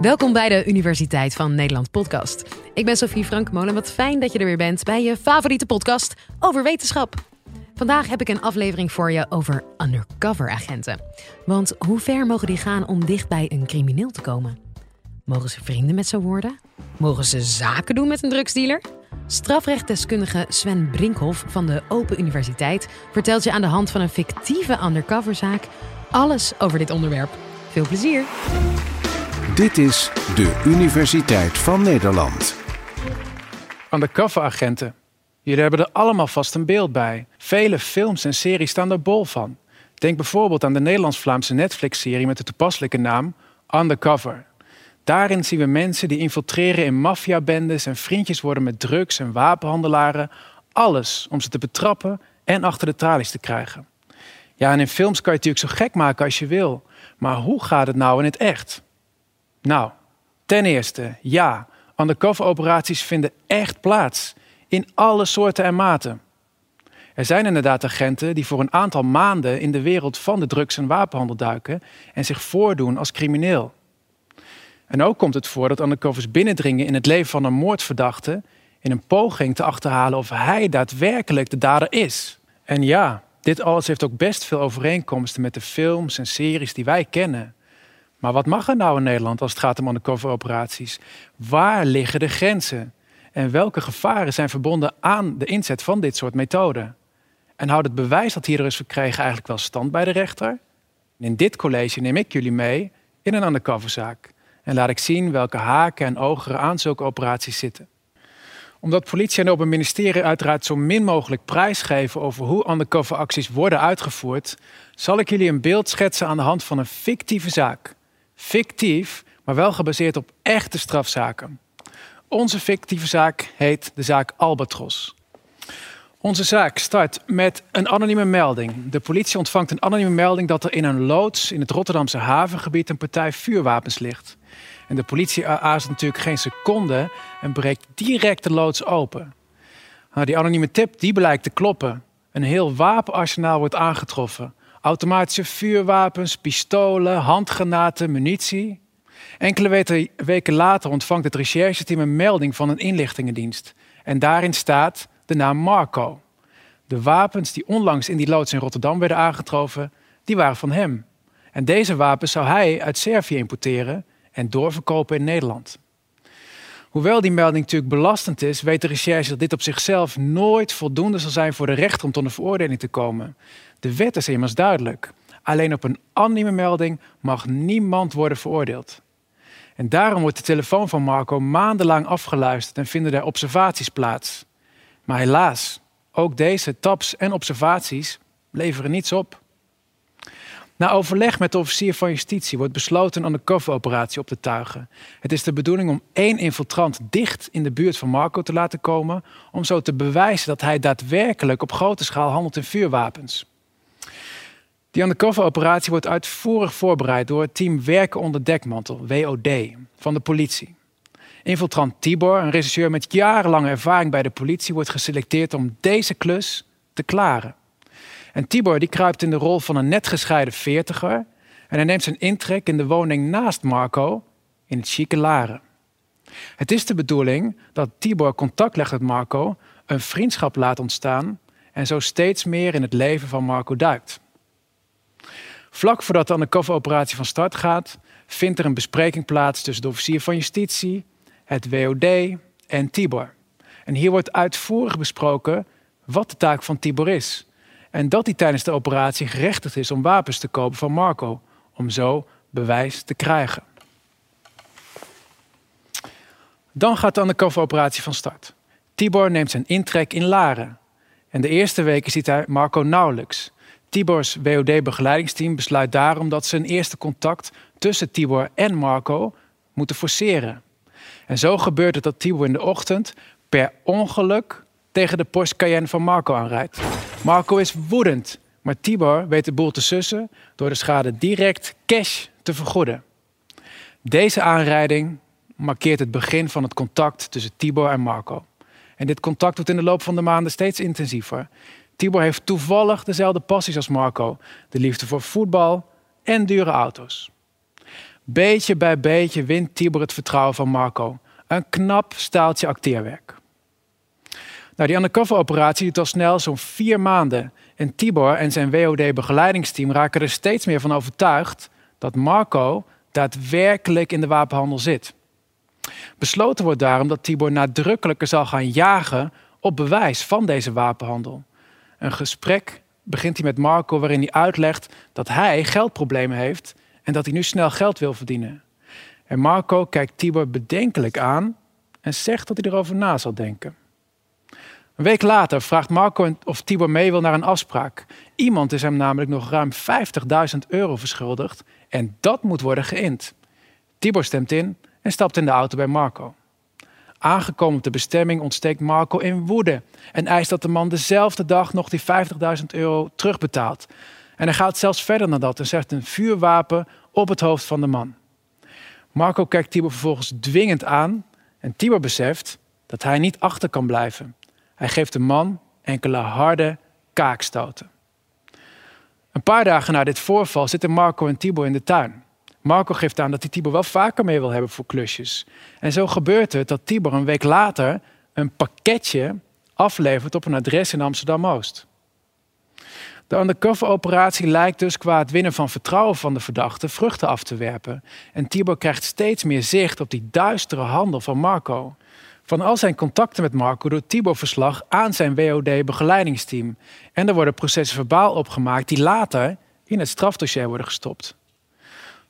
Welkom bij de Universiteit van Nederland podcast. Ik ben Sophie Frankmolen. Wat fijn dat je er weer bent bij je favoriete podcast over wetenschap. Vandaag heb ik een aflevering voor je over undercover agenten. Want hoe ver mogen die gaan om dicht bij een crimineel te komen? Mogen ze vrienden met ze worden? Mogen ze zaken doen met een drugsdealer? Strafrechtdeskundige Sven Brinkhoff van de Open Universiteit vertelt je aan de hand van een fictieve undercoverzaak alles over dit onderwerp. Veel plezier! Dit is de Universiteit van Nederland. Undercover-agenten. Jullie hebben er allemaal vast een beeld bij. Vele films en series staan er bol van. Denk bijvoorbeeld aan de Nederlands-Vlaamse Netflix-serie met de toepasselijke naam Undercover. Daarin zien we mensen die infiltreren in maffiabendes en vriendjes worden met drugs en wapenhandelaren. Alles om ze te betrappen en achter de tralies te krijgen. Ja, en in films kan je het natuurlijk zo gek maken als je wil. Maar hoe gaat het nou in het echt? Nou, ten eerste, ja, undercover operaties vinden echt plaats. In alle soorten en maten. Er zijn inderdaad agenten die voor een aantal maanden in de wereld van de drugs- en wapenhandel duiken en zich voordoen als crimineel. En ook komt het voor dat undercovers binnendringen in het leven van een moordverdachte in een poging te achterhalen of hij daadwerkelijk de dader is. En ja, dit alles heeft ook best veel overeenkomsten met de films en series die wij kennen. Maar wat mag er nou in Nederland als het gaat om undercover operaties? Waar liggen de grenzen? En welke gevaren zijn verbonden aan de inzet van dit soort methoden? En houdt het bewijs dat hierdoor is verkregen eigenlijk wel stand bij de rechter? In dit college neem ik jullie mee in een undercoverzaak. En laat ik zien welke haken en ogen aan zulke operaties zitten. Omdat politie en open ministerie uiteraard zo min mogelijk prijsgeven over hoe undercover acties worden uitgevoerd, zal ik jullie een beeld schetsen aan de hand van een fictieve zaak. Fictief, maar wel gebaseerd op echte strafzaken. Onze fictieve zaak heet de zaak Albatros. Onze zaak start met een anonieme melding. De politie ontvangt een anonieme melding dat er in een loods in het Rotterdamse havengebied een partij vuurwapens ligt. En de politie aarzelt natuurlijk geen seconde en breekt direct de loods open. Nou, die anonieme tip die blijkt te kloppen. Een heel wapenarsenaal wordt aangetroffen. Automatische vuurwapens, pistolen, handgranaten, munitie. Enkele weken later ontvangt het rechercheteam een melding van een inlichtingendienst. En daarin staat de naam Marco. De wapens die onlangs in die loods in Rotterdam werden aangetroffen, die waren van hem. En deze wapens zou hij uit Servië importeren en doorverkopen in Nederland. Hoewel die melding natuurlijk belastend is, weet de recherche dat dit op zichzelf nooit voldoende zal zijn voor de rechter om tot een veroordeling te komen. De wet is immers duidelijk. Alleen op een anonieme melding mag niemand worden veroordeeld. En daarom wordt de telefoon van Marco maandenlang afgeluisterd en vinden er observaties plaats. Maar helaas, ook deze taps en observaties leveren niets op. Na overleg met de officier van justitie wordt besloten een undercover-operatie op te tuigen. Het is de bedoeling om één infiltrant dicht in de buurt van Marco te laten komen, om zo te bewijzen dat hij daadwerkelijk op grote schaal handelt in vuurwapens. Die undercover-operatie wordt uitvoerig voorbereid door het team Werken onder Dekmantel, WOD, van de politie. Infiltrant Tibor, een regisseur met jarenlange ervaring bij de politie, wordt geselecteerd om deze klus te klaren. En Tibor die kruipt in de rol van een net gescheiden veertiger en hij neemt zijn intrek in de woning naast Marco in het chique Laren. Het is de bedoeling dat Tibor contact legt met Marco, een vriendschap laat ontstaan en zo steeds meer in het leven van Marco duikt. Vlak voordat de undercover-operatie van start gaat, vindt er een bespreking plaats tussen de officier van justitie, het WOD en Tibor. En hier wordt uitvoerig besproken wat de taak van Tibor is. En dat hij tijdens de operatie gerechtigd is om wapens te kopen van Marco, om zo bewijs te krijgen. Dan gaat de undercover-operatie van start. Tibor neemt zijn intrek in Laren. En de eerste weken ziet hij Marco nauwelijks. Tibors WOD-begeleidingsteam besluit daarom dat ze een eerste contact tussen Tibor en Marco moeten forceren. En zo gebeurt het dat Tibor in de ochtend per ongeluk tegen de Porsche Cayenne van Marco aanrijdt. Marco is woedend, maar Tibor weet de boel te sussen door de schade direct cash te vergoeden. Deze aanrijding markeert het begin van het contact tussen Tibor en Marco. En dit contact wordt in de loop van de maanden steeds intensiever. Tibor heeft toevallig dezelfde passies als Marco: de liefde voor voetbal en dure auto's. Beetje bij beetje wint Tibor het vertrouwen van Marco. Een knap staaltje acteerwerk. Nou, die undercover-operatie duurt al snel zo'n vier maanden. En Tibor en zijn WOD-begeleidingsteam raken er steeds meer van overtuigd dat Marco daadwerkelijk in de wapenhandel zit. Besloten wordt daarom dat Tibor nadrukkelijker zal gaan jagen op bewijs van deze wapenhandel. Een gesprek begint hij met Marco waarin hij uitlegt dat hij geldproblemen heeft en dat hij nu snel geld wil verdienen. En Marco kijkt Tibor bedenkelijk aan en zegt dat hij erover na zal denken. Een week later vraagt Marco of Tibor mee wil naar een afspraak. Iemand is hem namelijk nog ruim 50.000 euro verschuldigd en dat moet worden geïnd. Tibor stemt in en stapt in de auto bij Marco. Aangekomen op de bestemming ontsteekt Marco in woede en eist dat de man dezelfde dag nog die 50.000 euro terugbetaalt. En hij gaat zelfs verder dan dat en zet een vuurwapen op het hoofd van de man. Marco kijkt Tibor vervolgens dwingend aan en Tibor beseft dat hij niet achter kan blijven. Hij geeft de man enkele harde kaakstoten. Een paar dagen na dit voorval zitten Marco en Tibor in de tuin. Marco geeft aan dat hij Tibor wel vaker mee wil hebben voor klusjes. En zo gebeurt het dat Tibor een week later een pakketje aflevert op een adres in Amsterdam-Oost. De undercover-operatie lijkt dus qua het winnen van vertrouwen van de verdachte vruchten af te werpen. En Tibor krijgt steeds meer zicht op die duistere handel van Marco. Van al zijn contacten met Marco doet Tibor verslag aan zijn WOD-begeleidingsteam. En er worden processen verbaal opgemaakt die later in het strafdossier worden gestopt.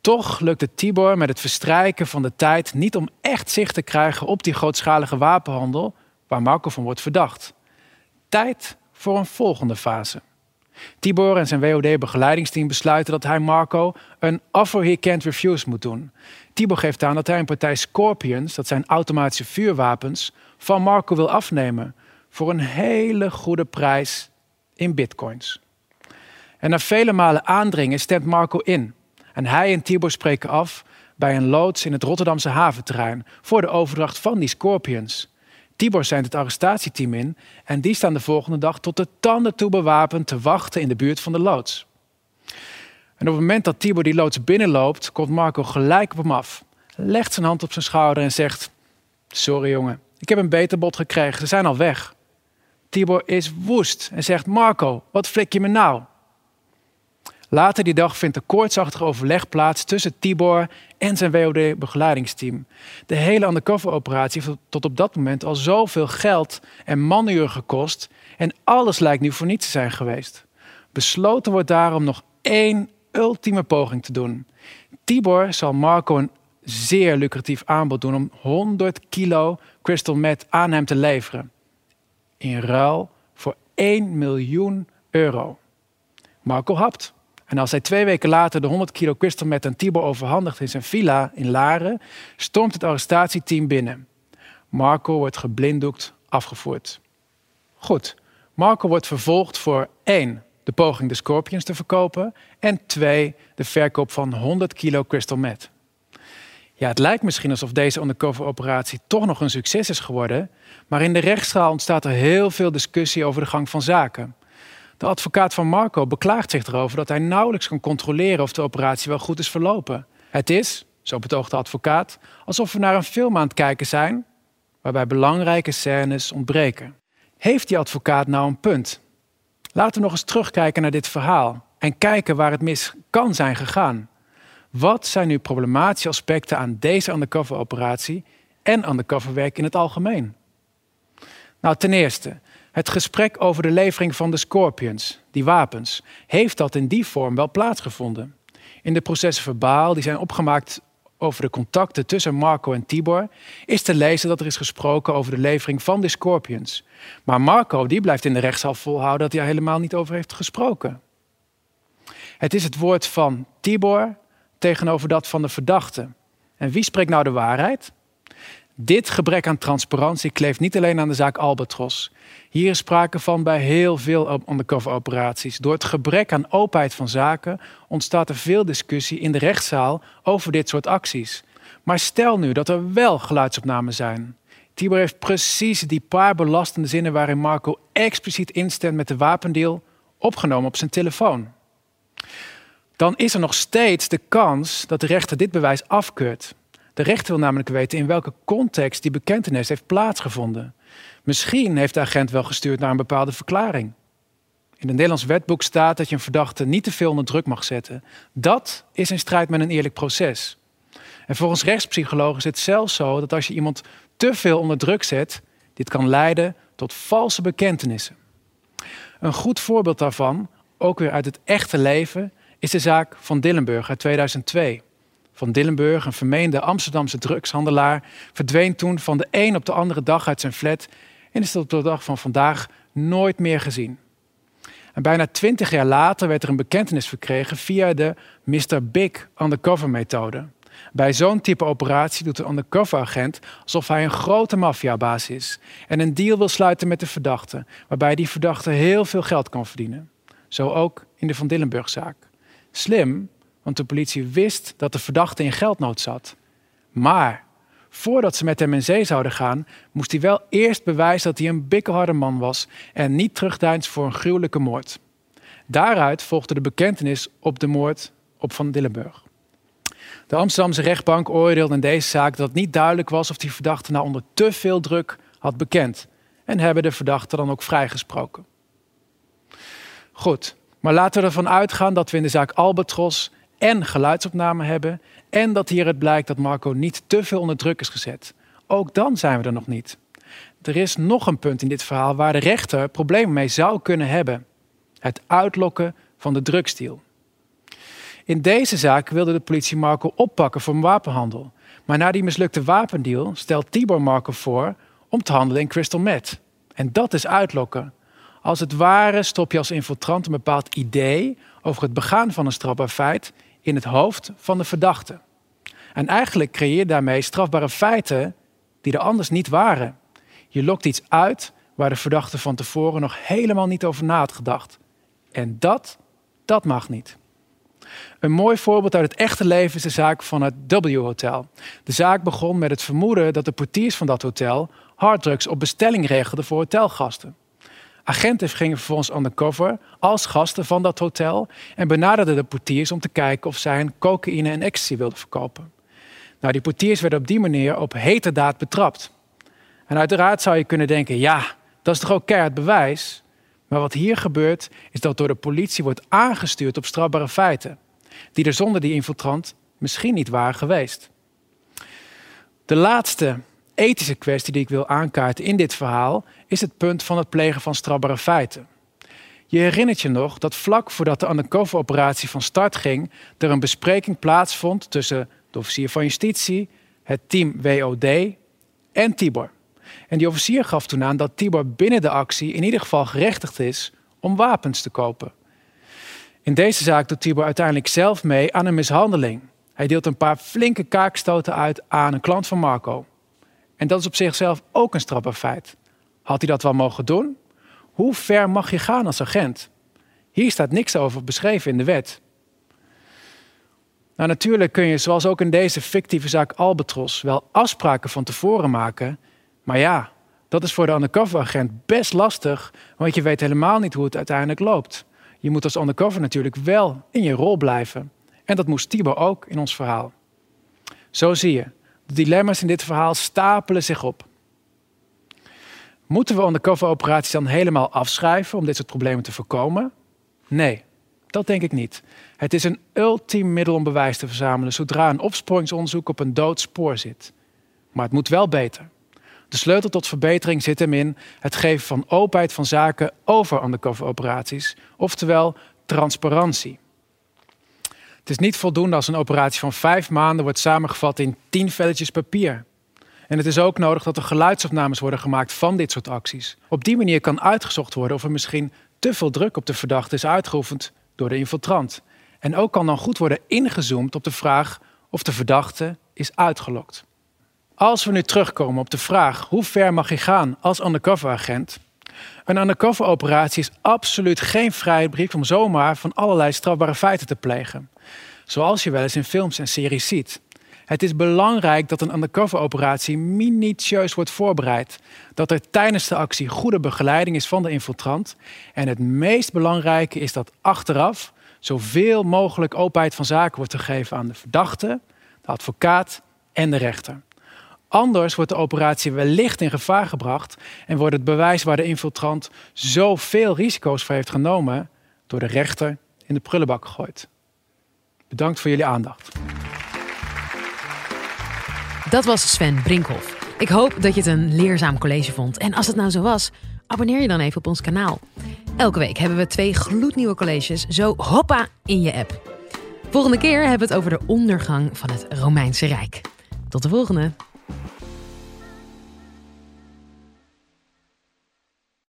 Toch lukt het Tibor met het verstrijken van de tijd niet om echt zicht te krijgen op die grootschalige wapenhandel waar Marco van wordt verdacht. Tijd voor een volgende fase. Tibor en zijn WOD-begeleidingsteam besluiten dat hij Marco een offer he can't refuse moet doen. Tibor geeft aan dat hij een partij Scorpions, dat zijn automatische vuurwapens, van Marco wil afnemen voor een hele goede prijs in bitcoins. En na vele malen aandringen stemt Marco in. En hij en Tibor spreken af bij een loods in het Rotterdamse haventerrein voor de overdracht van die Scorpions. Tibor zendt het arrestatieteam in en die staan de volgende dag tot de tanden toe bewapend te wachten in de buurt van de loods. En op het moment dat Tibor die loods binnenloopt, komt Marco gelijk op hem af, legt zijn hand op zijn schouder en zegt: Sorry jongen, ik heb een beter bod gekregen, ze zijn al weg. Tibor is woest en zegt: Marco, wat flik je me nou? Later die dag vindt een koortsachtig overleg plaats tussen Tibor en zijn WOD-begeleidingsteam. De hele undercover-operatie heeft tot op dat moment al zoveel geld en manuren gekost en alles lijkt nu voor niets te zijn geweest. Besloten wordt daarom nog één ultieme poging te doen. Tibor zal Marco een zeer lucratief aanbod doen om 100 kilo crystal meth aan hem te leveren. In ruil voor 1 miljoen euro. Marco hapt. En als hij twee weken later de 100 kilo crystal meth aan Tibor overhandigt in zijn villa in Laren, stormt het arrestatieteam binnen. Marco wordt geblinddoekt afgevoerd. Goed, Marco wordt vervolgd voor 1. de poging de Scorpions te verkopen en 2. de verkoop van 100 kilo crystal meth. Ja, het lijkt misschien alsof deze undercover-operatie toch nog een succes is geworden, maar in de rechtszaal ontstaat er heel veel discussie over de gang van zaken. De advocaat van Marco beklaagt zich erover dat hij nauwelijks kan controleren of de operatie wel goed is verlopen. Het is, zo betoogt de advocaat, alsof we naar een film aan het kijken zijn waarbij belangrijke scènes ontbreken. Heeft die advocaat nou een punt? Laten we nog eens terugkijken naar dit verhaal en kijken waar het mis kan zijn gegaan. Wat zijn nu problematische aspecten aan deze undercover-operatie en undercoverwerk in het algemeen? Nou, ten eerste, het gesprek over de levering van de Scorpions, die wapens, heeft dat in die vorm wel plaatsgevonden. In de processen verbaal, die zijn opgemaakt over de contacten tussen Marco en Tibor, is te lezen dat er is gesproken over de levering van de Scorpions. Maar Marco die blijft in de rechtszaal volhouden dat hij er helemaal niet over heeft gesproken. Het is het woord van Tibor tegenover dat van de verdachte. En wie spreekt nou de waarheid? Dit gebrek aan transparantie kleeft niet alleen aan de zaak Albatros. Hier is sprake van bij heel veel undercover-operaties. Door het gebrek aan openheid van zaken ontstaat er veel discussie in de rechtszaal over dit soort acties. Maar stel nu dat er wel geluidsopnamen zijn. Tibor heeft precies die paar belastende zinnen waarin Marco expliciet instemt met de wapendeal opgenomen op zijn telefoon. dan is er nog steeds de kans dat de rechter dit bewijs afkeurt. De rechter wil namelijk weten in welke context die bekentenis heeft plaatsgevonden. Misschien heeft de agent wel gestuurd naar een bepaalde verklaring. In het Nederlands wetboek staat dat je een verdachte niet te veel onder druk mag zetten. Dat is in strijd met een eerlijk proces. En volgens rechtspsychologen is het zelfs zo dat als je iemand te veel onder druk zet, dit kan leiden tot valse bekentenissen. Een goed voorbeeld daarvan, ook weer uit het echte leven, is de zaak van Dillenburg uit 2002. Van Dillenburg, een vermeende Amsterdamse drugshandelaar, verdween toen van de een op de andere dag uit zijn flat en is tot de dag van vandaag nooit meer gezien. En bijna twintig jaar later werd er een bekentenis verkregen via de Mr. Big undercover methode. Bij zo'n type operatie doet de undercover agent alsof hij een grote maffiabaas is en een deal wil sluiten met de verdachte, waarbij die verdachte heel veel geld kan verdienen. Zo ook in de Van Dillenburg-zaak. Slim, want de politie wist dat de verdachte in geldnood zat. Maar voordat ze met hem in zee zouden gaan, moest hij wel eerst bewijzen dat hij een bikkelharde man was en niet terugdeinst voor een gruwelijke moord. Daaruit volgde de bekentenis op de moord op Van Dillenburg. De Amsterdamse rechtbank oordeelde in deze zaak dat het niet duidelijk was of die verdachte nou onder te veel druk had bekend en hebben de verdachte dan ook vrijgesproken. Goed, maar laten we ervan uitgaan dat we in de zaak Albatros en geluidsopname hebben en dat hieruit blijkt dat Marco niet te veel onder druk is gezet. Ook dan zijn we er nog niet. Er is nog een punt in dit verhaal waar de rechter problemen mee zou kunnen hebben: het uitlokken van de drugsdeal. In deze zaak wilde de politie Marco oppakken voor wapenhandel. Maar na die mislukte wapendeal stelt Tibor Marco voor om te handelen in crystal meth. En dat is uitlokken. Als het ware stop je als infiltrant een bepaald idee over het begaan van een strafbaar feit in het hoofd van de verdachte. En eigenlijk creëer je daarmee strafbare feiten die er anders niet waren. Je lokt iets uit waar de verdachte van tevoren nog helemaal niet over na had gedacht. En dat, dat mag niet. Een mooi voorbeeld uit het echte leven is de zaak van het W Hotel. De zaak begon met het vermoeden dat de portiers van dat hotel harddrugs op bestelling regelden voor hotelgasten. Agenten gingen vervolgens undercover als gasten van dat hotel en benaderden de portiers om te kijken of zij een cocaïne en ecstasy wilden verkopen. Nou, die portiers werden op die manier op heterdaad betrapt. En uiteraard zou je kunnen denken, ja, dat is toch ook keihard bewijs? Maar wat hier gebeurt, is dat door de politie wordt aangestuurd op strafbare feiten, die er zonder die infiltrant misschien niet waren geweest. De laatste ethische kwestie die ik wil aankaarten in dit verhaal is het punt van het plegen van strafbare feiten. Je herinnert je nog dat vlak voordat de undercover-operatie van start ging, er een bespreking plaatsvond tussen de officier van justitie, het team WOD en Tibor. En die officier gaf toen aan dat Tibor binnen de actie in ieder geval gerechtigd is om wapens te kopen. In deze zaak doet Tibor uiteindelijk zelf mee aan een mishandeling. Hij deelt een paar flinke kaakstoten uit aan een klant van Marco. En dat is op zichzelf ook een strafbaar feit. Had hij dat wel mogen doen? Hoe ver mag je gaan als agent? Hier staat niks over beschreven in de wet. Nou, natuurlijk kun je, zoals ook in deze fictieve zaak Albatros, wel afspraken van tevoren maken. Maar ja, dat is voor de undercover-agent best lastig, want je weet helemaal niet hoe het uiteindelijk loopt. Je moet als undercover natuurlijk wel in je rol blijven. En dat moest Tibor ook in ons verhaal. Zo zie je, de dilemma's in dit verhaal stapelen zich op. Moeten we undercover-operaties dan helemaal afschrijven om dit soort problemen te voorkomen? Nee, dat denk ik niet. Het is een ultiem middel om bewijs te verzamelen zodra een opsporingsonderzoek op een dood spoor zit. Maar het moet wel beter. De sleutel tot verbetering zit hem in het geven van openheid van zaken over undercover-operaties, oftewel transparantie. Het is niet voldoende als een operatie van vijf maanden wordt samengevat in tien velletjes papier. En het is ook nodig dat er geluidsopnames worden gemaakt van dit soort acties. Op die manier kan uitgezocht worden of er misschien te veel druk op de verdachte is uitgeoefend door de infiltrant. En ook kan dan goed worden ingezoomd op de vraag of de verdachte is uitgelokt. Als we nu terugkomen op de vraag hoe ver mag je gaan als undercover-agent? Een undercover-operatie is absoluut geen vrijbrief om zomaar van allerlei strafbare feiten te plegen. Zoals je wel eens in films en series ziet. Het is belangrijk dat een undercover-operatie minutieus wordt voorbereid. Dat er tijdens de actie goede begeleiding is van de infiltrant. En het meest belangrijke is dat achteraf, zoveel mogelijk openheid van zaken wordt gegeven aan de verdachte, de advocaat en de rechter. Anders wordt de operatie wellicht in gevaar gebracht en wordt het bewijs waar de infiltrant zoveel risico's voor heeft genomen door de rechter in de prullenbak gegooid. Bedankt voor jullie aandacht. Dat was Sven Brinkhoff. Ik hoop dat je het een leerzaam college vond. En als het nou zo was, abonneer je dan even op ons kanaal. Elke week hebben we twee gloednieuwe colleges, zo hoppa in je app. Volgende keer hebben we het over de ondergang van het Romeinse Rijk. Tot de volgende!